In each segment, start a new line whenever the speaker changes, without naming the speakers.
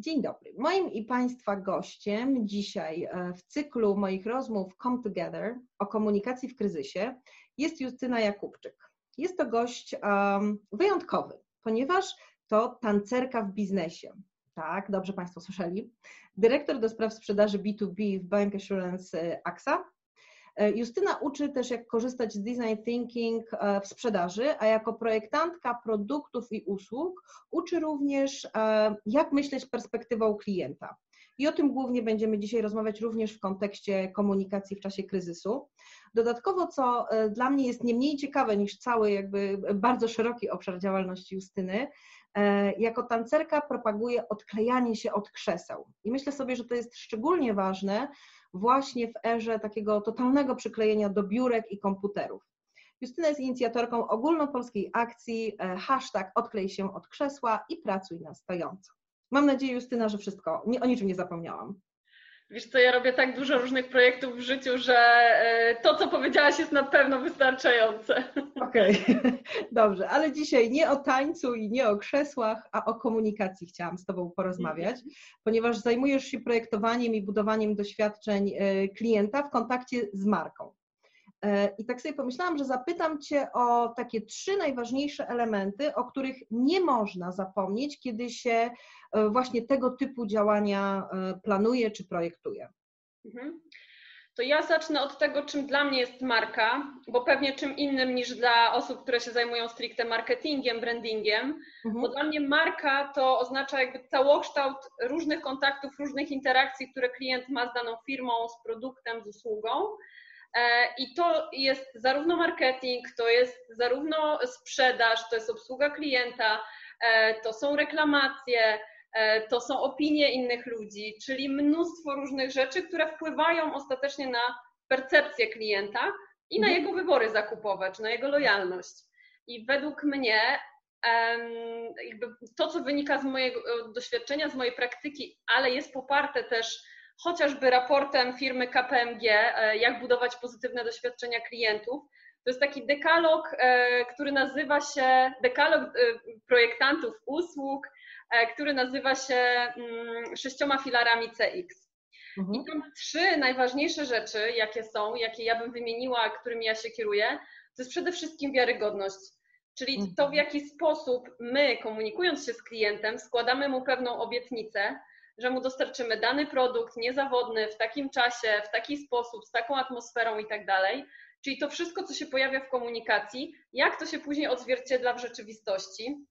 Dzień dobry. Moim i Państwa gościem dzisiaj e, w cyklu moich rozmów Come Together o komunikacji w kryzysie jest Justyna Jakubczyk. Jest to gość um, wyjątkowy, ponieważ to tancerka w biznesie. Tak, dobrze Państwo słyszeli. Dyrektor do spraw sprzedaży B2B w Bank Assurance AXA, E, Justyna uczy też, jak korzystać z design thinking e, w sprzedaży, a jako projektantka produktów i usług uczy również, e, jak myśleć perspektywą klienta. I o tym głównie będziemy dzisiaj rozmawiać również w kontekście komunikacji w czasie kryzysu. Dodatkowo, co dla mnie jest nie mniej ciekawe niż cały jakby bardzo szeroki obszar działalności Justyny, jako tancerka propaguje odklejanie się od krzeseł. I myślę sobie, że to jest szczególnie ważne, właśnie w erze takiego totalnego przyklejenia do biurek i komputerów. Justyna jest inicjatorką ogólnopolskiej akcji e, hashtag odklej się od krzesła i pracuj na stojąco. Mam nadzieję, Justyna, że wszystko, o niczym nie zapomniałam.
Wiesz co, ja robię tak dużo różnych projektów w życiu, że e, to, co powiedziałaś, jest na pewno wystarczające.
Okej, okay. dobrze, ale dzisiaj nie o tańcu i nie o krzesłach, a o komunikacji chciałam z Tobą porozmawiać, ponieważ zajmujesz się projektowaniem i budowaniem doświadczeń e, klienta w kontakcie z marką. E, I tak sobie pomyślałam, że zapytam Cię o takie trzy najważniejsze elementy, o których nie można zapomnieć, kiedy się e, właśnie tego typu działania e, planuje czy projektuje. Mhm.
To ja zacznę od tego, czym dla mnie jest marka, bo pewnie czym innym niż dla osób, które się zajmują stricte marketingiem, brandingiem, mhm. bo dla mnie marka to oznacza jakby całokształt różnych kontaktów, różnych interakcji, które klient ma z daną firmą, z produktem, z usługą. E, I to jest zarówno marketing, to jest zarówno sprzedaż, to jest obsługa klienta, e, to są reklamacje, e, to są opinie innych ludzi, czyli mnóstwo różnych rzeczy, które wpływają ostatecznie na percepcję klienta i na mhm. jego wybory zakupowe, czy na jego lojalność. I według mnie to, co wynika z mojego doświadczenia, z mojej praktyki, ale jest poparte też chociażby raportem firmy KPMG, e, jak budować pozytywne doświadczenia klientów. To jest taki dekalog, e, który nazywa się dekalog e, projektantów usług, który nazywa się mm, sześcioma filarami CX. Mhm. I tam trzy najważniejsze rzeczy, jakie są, jakie ja bym wymieniła, którymi ja się kieruję, to jest przede wszystkim wiarygodność. Czyli to, w jaki sposób my, komunikując się z klientem, składamy mu pewną obietnicę, że mu dostarczymy dany produkt niezawodny w takim czasie, w taki sposób, z taką atmosferą i tak dalej. Czyli to wszystko, co się pojawia w komunikacji, jak to się później odzwierciedla w rzeczywistości.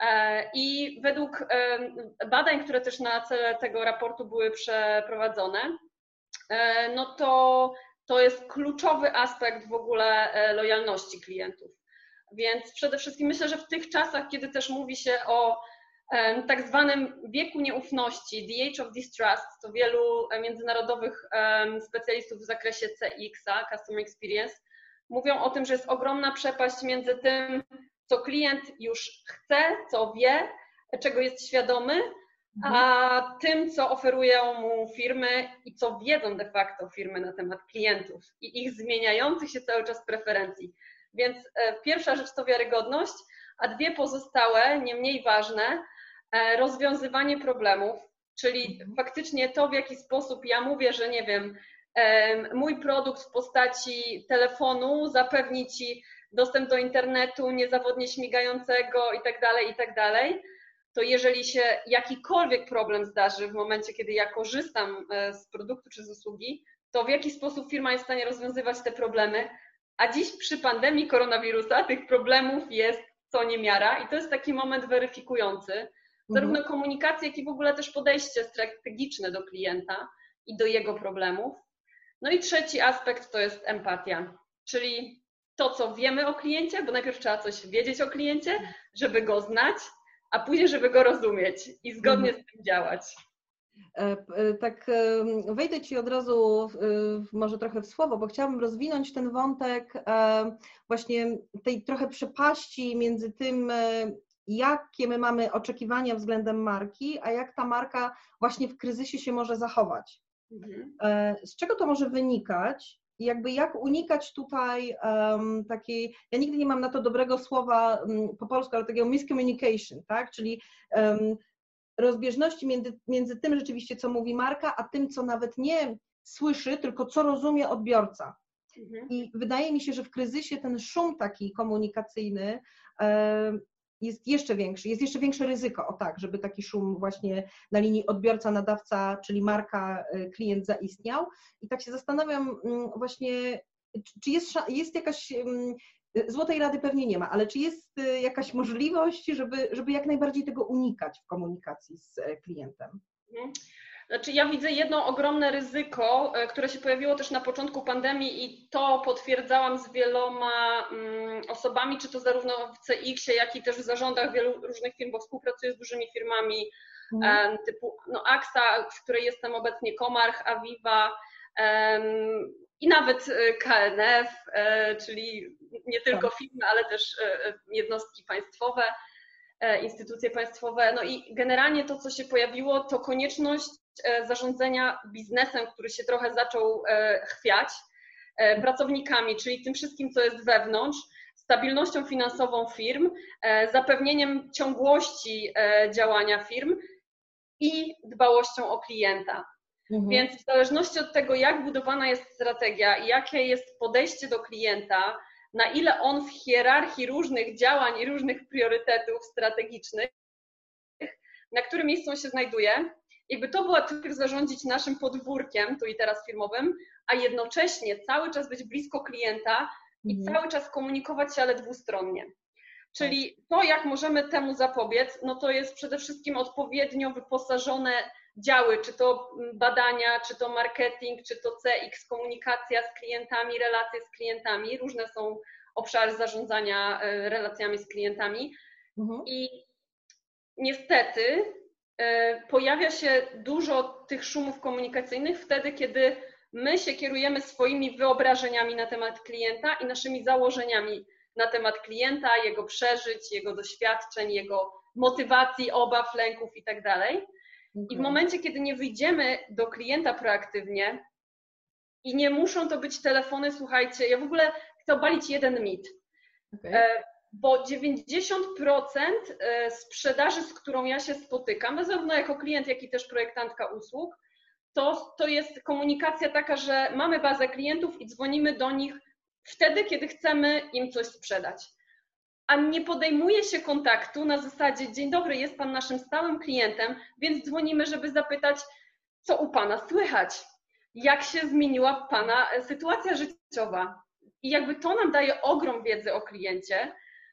E, I według e, badań, które też na cele tego raportu były przeprowadzone, e, no to to jest kluczowy aspekt w ogóle lojalności klientów. Więc przede wszystkim myślę, że w tych czasach, kiedy też mówi się o tak zwanym wieku nieufności, the age of distrust, to wielu międzynarodowych specjalistów w zakresie CX-a, Customer Experience, mówią o tym, że jest ogromna przepaść między tym, co klient już chce, co wie, czego jest świadomy, a mhm. tym, co oferują mu firmy i co wiedzą de facto firmy na temat klientów i ich zmieniających się cały czas preferencji. Więc e, pierwsza rzecz to wiarygodność, a dwie pozostałe, nie mniej ważne, rozwiązywanie problemów, czyli mhm. faktycznie to, w jaki sposób ja mówię, że nie wiem, mój produkt w postaci telefonu zapewni Ci dostęp do internetu niezawodnie śmigającego i tak dalej, i tak to jeżeli się jakikolwiek problem zdarzy w momencie, kiedy ja korzystam e, z produktu czy z usługi, to w jaki sposób firma jest w stanie rozwiązywać te problemy, a dziś przy pandemii koronawirusa tych problemów jest co niemiara i to jest taki moment weryfikujący, Zarówno mhm. komunikację, jak i w ogóle też podejście strategiczne do klienta i do jego problemów. No i trzeci aspekt to jest empatia, czyli to, co wiemy o kliencie, bo najpierw trzeba coś wiedzieć o kliencie, żeby go znać, a później, żeby go rozumieć i zgodnie mhm. z tym działać.
E, e, tak, e, wejdę Ci od razu może trochę w słowo, bo chciałabym rozwinąć ten wątek właśnie tej trochę przepaści między tym, jakie my mamy oczekiwania względem marki, a jak ta marka właśnie w kryzysie się może zachować. Mhm. E, z czego to może wynikać? I jakby jak unikać tutaj um, takiej, ja nigdy nie mam na to dobrego słowa um, po polsku, ale takiego miscommunication, tak? Czyli um, rozbieżności między, między tym rzeczywiście, co mówi marka, a tym, co nawet nie słyszy, tylko co rozumie odbiorca. Mhm. I wydaje mi się, że w kryzysie ten szum taki komunikacyjny jest jeszcze większy, jest jeszcze większe ryzyko, o tak, żeby taki szum właśnie na linii odbiorca-nadawca, czyli marka, e, klient zaistniał. I tak się zastanawiam mm, właśnie, czy jest, jest jakaś, mm, złotej rady pewnie nie ma, ale czy jest e, jakaś możliwość, żeby, żeby jak najbardziej tego unikać w komunikacji z e, klientem?
Znaczy, ja widzę jedno ogromne ryzyko, e, które się pojawiło też na początku pandemii i to potwierdzałam z wieloma mm, osobami, czy to zarówno w CX-ie, jak i też w zarządach wielu różnych firm, bo współpracuję z dużymi firmami mhm. typu no, AXA, w której jestem obecnie, Komarch, Aviva i nawet e, KNF, e, czyli nie tylko tak. firmy, ale też jednostki państwowe instytucje państwowe. No i generalnie to, co się pojawiło, to konieczność zarządzania biznesem, który się trochę zaczął e, chwiać, e, pracownikami, czyli tym wszystkim, co jest wewnątrz, stabilnością finansową firm, zapewnieniem ciągłości działania firm i dbałością o klienta. Mhm. Więc w zależności od tego, jak budowana jest strategia i jakie jest podejście do klienta, na ile on w hierarchii różnych działań i różnych priorytetów strategicznych, na którym miejscu on się znajduje, jakby to była tylko zarządzić naszym podwórkiem, tu i teraz firmowym, a jednocześnie cały czas być blisko klienta i mhm. cały czas komunikować się, ale dwustronnie. Czyli tak. to, jak możemy temu zapobiec, no to jest przede wszystkim odpowiednio wyposażone działy, czy to badania, czy to marketing, czy to CX, komunikacja z klientami, relacje z klientami. Różne są obszary zarządzania e, relacjami z klientami. Mhm. I niestety pojawia się dużo tych szumów komunikacyjnych wtedy, kiedy my się kierujemy swoimi wyobrażeniami na temat klienta i naszymi założeniami na temat klienta, jego przeżyć, jego doświadczeń, jego motywacji, obaw, lęków itd. Tak I w momencie, kiedy nie wyjdziemy do klienta proaktywnie i nie muszą to być telefony, słuchajcie, ja w ogóle chcę obalić jeden mit. Okay bo 90% e, sprzedaży, z którą ja się spotykam, zarówno jako klient, jak i też projektantka usług, to, to jest komunikacja taka, że mamy bazę klientów i dzwonimy do nich wtedy, kiedy chcemy im coś sprzedać. A nie podejmuje się kontaktu na zasadzie: Dzień dobry, jest Pan naszym stałym klientem, więc dzwonimy, żeby zapytać, co u Pana słychać, jak się zmieniła Pana sytuacja życiowa. I jakby to nam daje ogrom wiedzy o kliencie,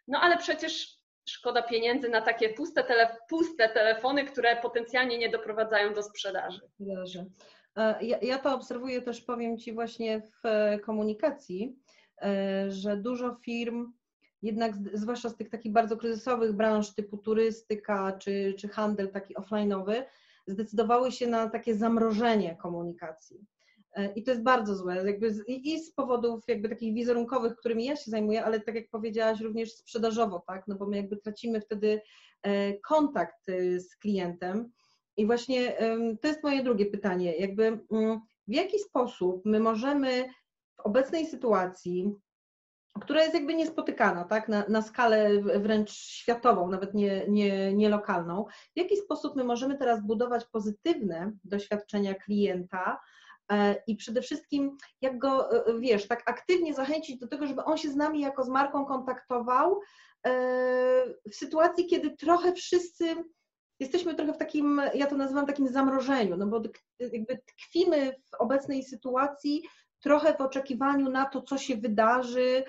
no ale przecież szkoda pieniędzy na takie puste, tele, puste telefony, które potencjalnie nie doprowadzają do sprzedaży.
E, ja, ja to obserwuję też, powiem Ci, właśnie w e, komunikacji, e, że dużo firm, jednak zwłaszcza z tych takich bardzo kryzysowych branż typu turystyka czy, czy handel taki offline'owy, zdecydowały się na takie zamrożenie komunikacji. E, I to jest bardzo złe, jakby z, i z powodów jakby takich wizerunkowych, którymi ja się zajmuję, ale tak jak powiedziałaś, również sprzedażowo, tak, no bo my jakby tracimy wtedy e, kontakt y, z klientem. I właśnie to jest moje drugie pytanie, jakby mm, w jaki sposób my możemy w obecnej sytuacji, która jest jakby niespotykana, tak, na, na skalę wręcz światową, nawet nie, nie, nie lokalną, w jaki sposób my możemy teraz budować pozytywne doświadczenia klienta, E, i przede wszystkim jak go, e, e, wiesz, tak aktywnie zachęcić do tego, żeby on się z nami jako z marką kontaktował w sytuacji, kiedy trochę wszyscy jesteśmy trochę w takim, ja to nazywam takim zamrożeniu, no bo jakby tkwimy w obecnej sytuacji trochę w oczekiwaniu na to, co się wydarzy,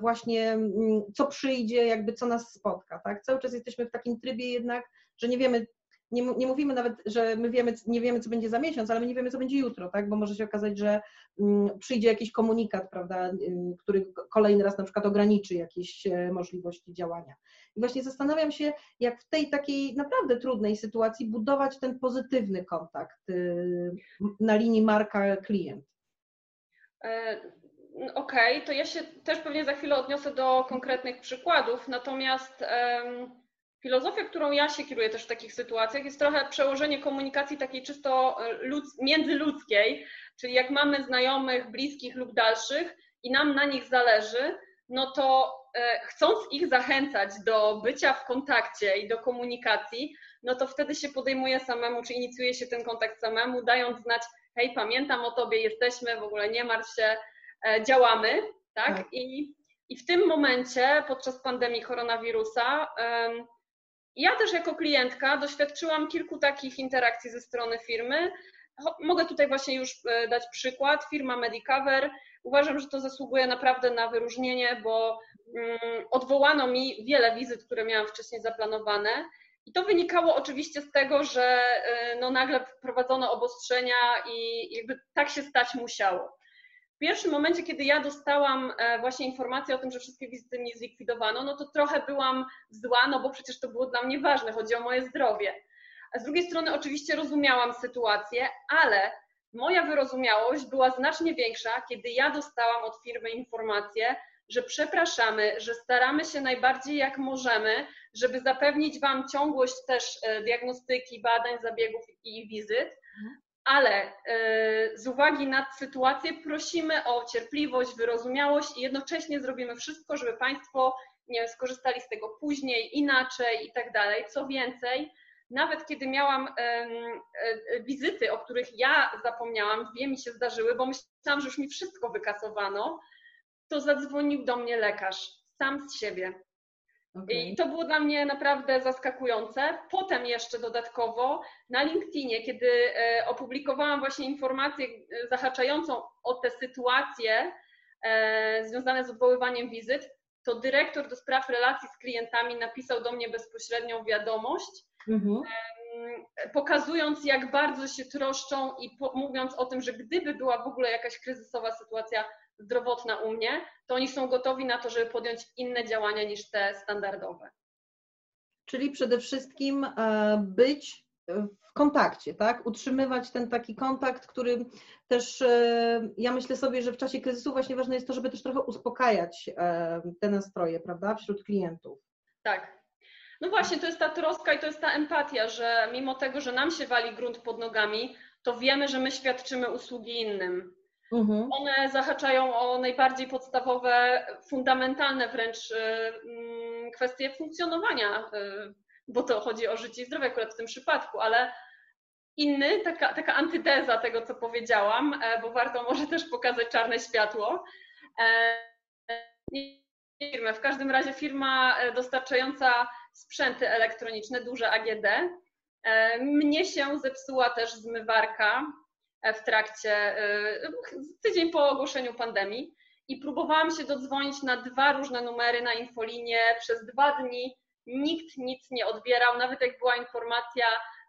właśnie mm, co przyjdzie, jakby co nas spotka, tak? Cały czas jesteśmy w takim trybie jednak, że nie wiemy, nie, nie mówimy nawet, że my wiemy, nie wiemy, co będzie za miesiąc, ale my nie wiemy, co będzie jutro, tak? Bo może się okazać, że mm, przyjdzie jakiś komunikat, prawda, który kolejny raz na przykład ograniczy jakieś e, możliwości działania. I właśnie zastanawiam się, jak w tej takiej naprawdę trudnej sytuacji budować ten pozytywny kontakt y, na linii marka-klient.
E, okej, okay, to ja się też pewnie za chwilę odniosę do konkretnych przykładów, natomiast um Filozofia, którą ja się kieruję też w takich sytuacjach, jest trochę przełożenie komunikacji takiej czysto e, ludz, międzyludzkiej, czyli jak mamy znajomych, bliskich lub dalszych i nam na nich zależy, no to e, chcąc ich zachęcać do bycia w kontakcie i do komunikacji, no to wtedy się podejmuje samemu, czy inicjuje się ten kontakt samemu, dając znać, hej, pamiętam o tobie, jesteśmy, w ogóle nie martw się, e, działamy, tak? tak. I, I w tym momencie, podczas pandemii koronawirusa, ja też jako klientka doświadczyłam kilku takich interakcji ze strony firmy. Mogę tutaj właśnie już e, dać przykład. Firma Medicover. Uważam, że to zasługuje naprawdę na wyróżnienie, bo mm, odwołano mi wiele wizyt, które miałam wcześniej zaplanowane. I to wynikało oczywiście z tego, że e, no nagle wprowadzono obostrzenia i jakby tak się stać musiało. W pierwszym momencie, kiedy ja dostałam e, właśnie informację o tym, że wszystkie wizyty mi zlikwidowano, no to trochę byłam zła, no bo przecież to było dla mnie ważne, chodzi o moje zdrowie. A z drugiej strony oczywiście rozumiałam sytuację, ale moja wyrozumiałość była znacznie większa, kiedy ja dostałam od firmy informację, że przepraszamy, że staramy się najbardziej jak możemy, żeby zapewnić Wam ciągłość też e, diagnostyki, badań, zabiegów i wizyt, ale e, z uwagi na sytuację prosimy o cierpliwość, wyrozumiałość i jednocześnie zrobimy wszystko, żeby Państwo nie skorzystali z tego później, inaczej i tak dalej. Co więcej, nawet kiedy miałam e, wizyty, o których ja zapomniałam, dwie mi się zdarzyły, bo myślałam, że już mi wszystko wykasowano, to zadzwonił do mnie lekarz sam z siebie. Okay. I to było dla mnie naprawdę zaskakujące. Potem jeszcze dodatkowo na LinkedInie, kiedy e, opublikowałam właśnie informację e, zahaczającą o te sytuacje e, związane z odwoływaniem wizyt, to dyrektor do spraw relacji z klientami napisał do mnie bezpośrednią wiadomość, mhm. pokazując, jak bardzo się troszczą i mówiąc o tym, że gdyby była w ogóle jakaś kryzysowa sytuacja, zdrowotna u mnie, to oni są gotowi na to, żeby podjąć inne działania niż te standardowe.
Czyli przede wszystkim e, być w kontakcie, tak? Utrzymywać ten taki kontakt, który też e, ja myślę sobie, że w czasie kryzysu właśnie ważne jest to, żeby też trochę uspokajać e, te nastroje, prawda, wśród klientów.
Tak. No właśnie, to jest ta troska i to jest ta empatia, że mimo tego, że nam się wali grunt pod nogami, to wiemy, że my świadczymy usługi innym. Mhm. One zahaczają o najbardziej podstawowe, fundamentalne wręcz y, mm, kwestie funkcjonowania, y, bo to chodzi o życie i zdrowie akurat w tym przypadku, ale inny, taka, taka antydeza tego, co powiedziałam, e, bo warto może też pokazać czarne światło. E, w każdym razie firma e, dostarczająca sprzęty elektroniczne, duże AGD. Mnie się zepsuła też zmywarka w trakcie, e, tydzień po ogłoszeniu pandemii i próbowałam się dodzwonić na dwa różne numery na infolinię przez dwa dni. Nikt nic nie odbierał, nawet jak była informacja,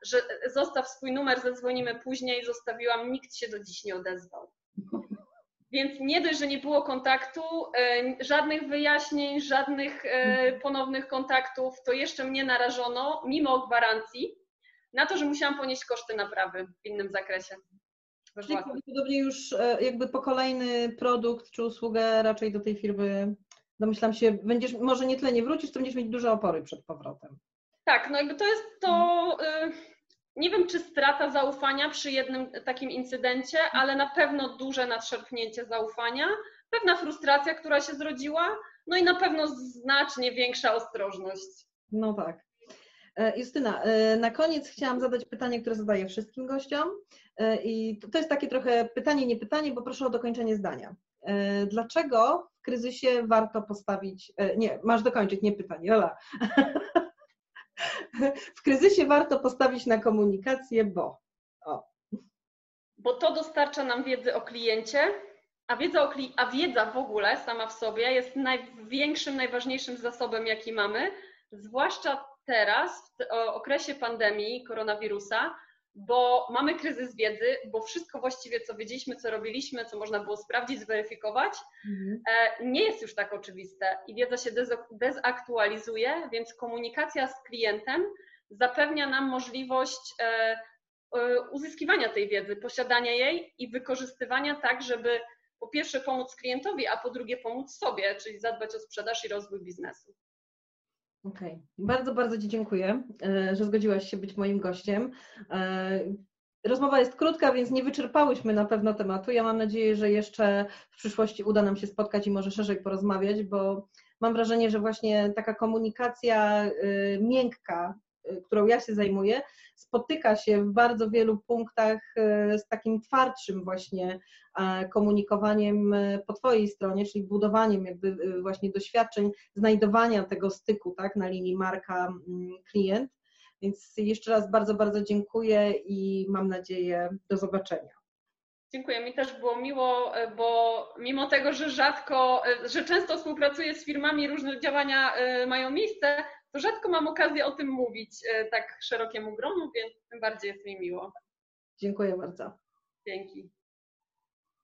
że zostaw swój numer, zadzwonimy później, zostawiłam, nikt się do dziś nie odezwał. Więc nie dość, że nie było kontaktu, e, żadnych wyjaśnień, żadnych e, ponownych kontaktów, to jeszcze mnie narażono, mimo gwarancji, na to, że musiałam ponieść koszty naprawy w innym zakresie.
Czyli prawdopodobnie już e, jakby po kolejny produkt czy usługę raczej do tej firmy, domyślam się, będziesz, może nie tyle nie wrócisz, to będziesz mieć duże opory przed powrotem.
Tak, no jakby to jest to, y, nie wiem czy strata zaufania przy jednym takim incydencie, ale na pewno duże nadszarpnięcie zaufania, pewna frustracja, która się zrodziła, no i na pewno znacznie większa ostrożność.
No tak. E, Justyna, e, na koniec chciałam zadać pytanie, które zadaję wszystkim gościom. E, I to jest takie trochę pytanie, nie pytanie, bo proszę o dokończenie zdania. Dlaczego w kryzysie warto postawić, nie, masz dokończyć, nie pytanie, Ola. W kryzysie warto postawić na komunikację, bo. O.
Bo to dostarcza nam wiedzy o kliencie, a wiedza, o kli- a wiedza w ogóle sama w sobie jest największym, najważniejszym zasobem, jaki mamy, zwłaszcza teraz, w okresie pandemii koronawirusa, bo mamy kryzys wiedzy, bo wszystko właściwie, co wiedzieliśmy, co robiliśmy, co można było sprawdzić, zweryfikować, mhm. E, nie jest już tak oczywiste i wiedza się dezaktualizuje, więc komunikacja z klientem zapewnia nam możliwość e, e, uzyskiwania tej wiedzy, posiadania jej i wykorzystywania tak, żeby po pierwsze pomóc klientowi, a po drugie pomóc sobie, czyli zadbać o sprzedaż i rozwój biznesu.
Okej, okay. bardzo, bardzo Ci dziękuję, e, że zgodziłaś się być moim gościem. E, rozmowa jest krótka, więc nie wyczerpałyśmy na pewno tematu. Ja mam nadzieję, że jeszcze w przyszłości uda nam się spotkać i może szerzej porozmawiać, bo mam wrażenie, że właśnie taka komunikacja e, miękka którą ja się zajmuję, spotyka się w bardzo wielu punktach z takim twardszym właśnie komunikowaniem po Twojej stronie, czyli budowaniem jakby właśnie doświadczeń, znajdowania tego styku tak, na linii marka-klient. Więc jeszcze raz bardzo, bardzo dziękuję i mam nadzieję do zobaczenia.
Dziękuję. Mi też było miło, e, bo mimo tego, że rzadko, e, że często współpracuję z firmami, różne działania e, mają miejsce, to rzadko mam okazję o tym mówić tak szerokiemu gronu, więc tym bardziej jest mi miło.
Dziękuję bardzo.
Dzięki.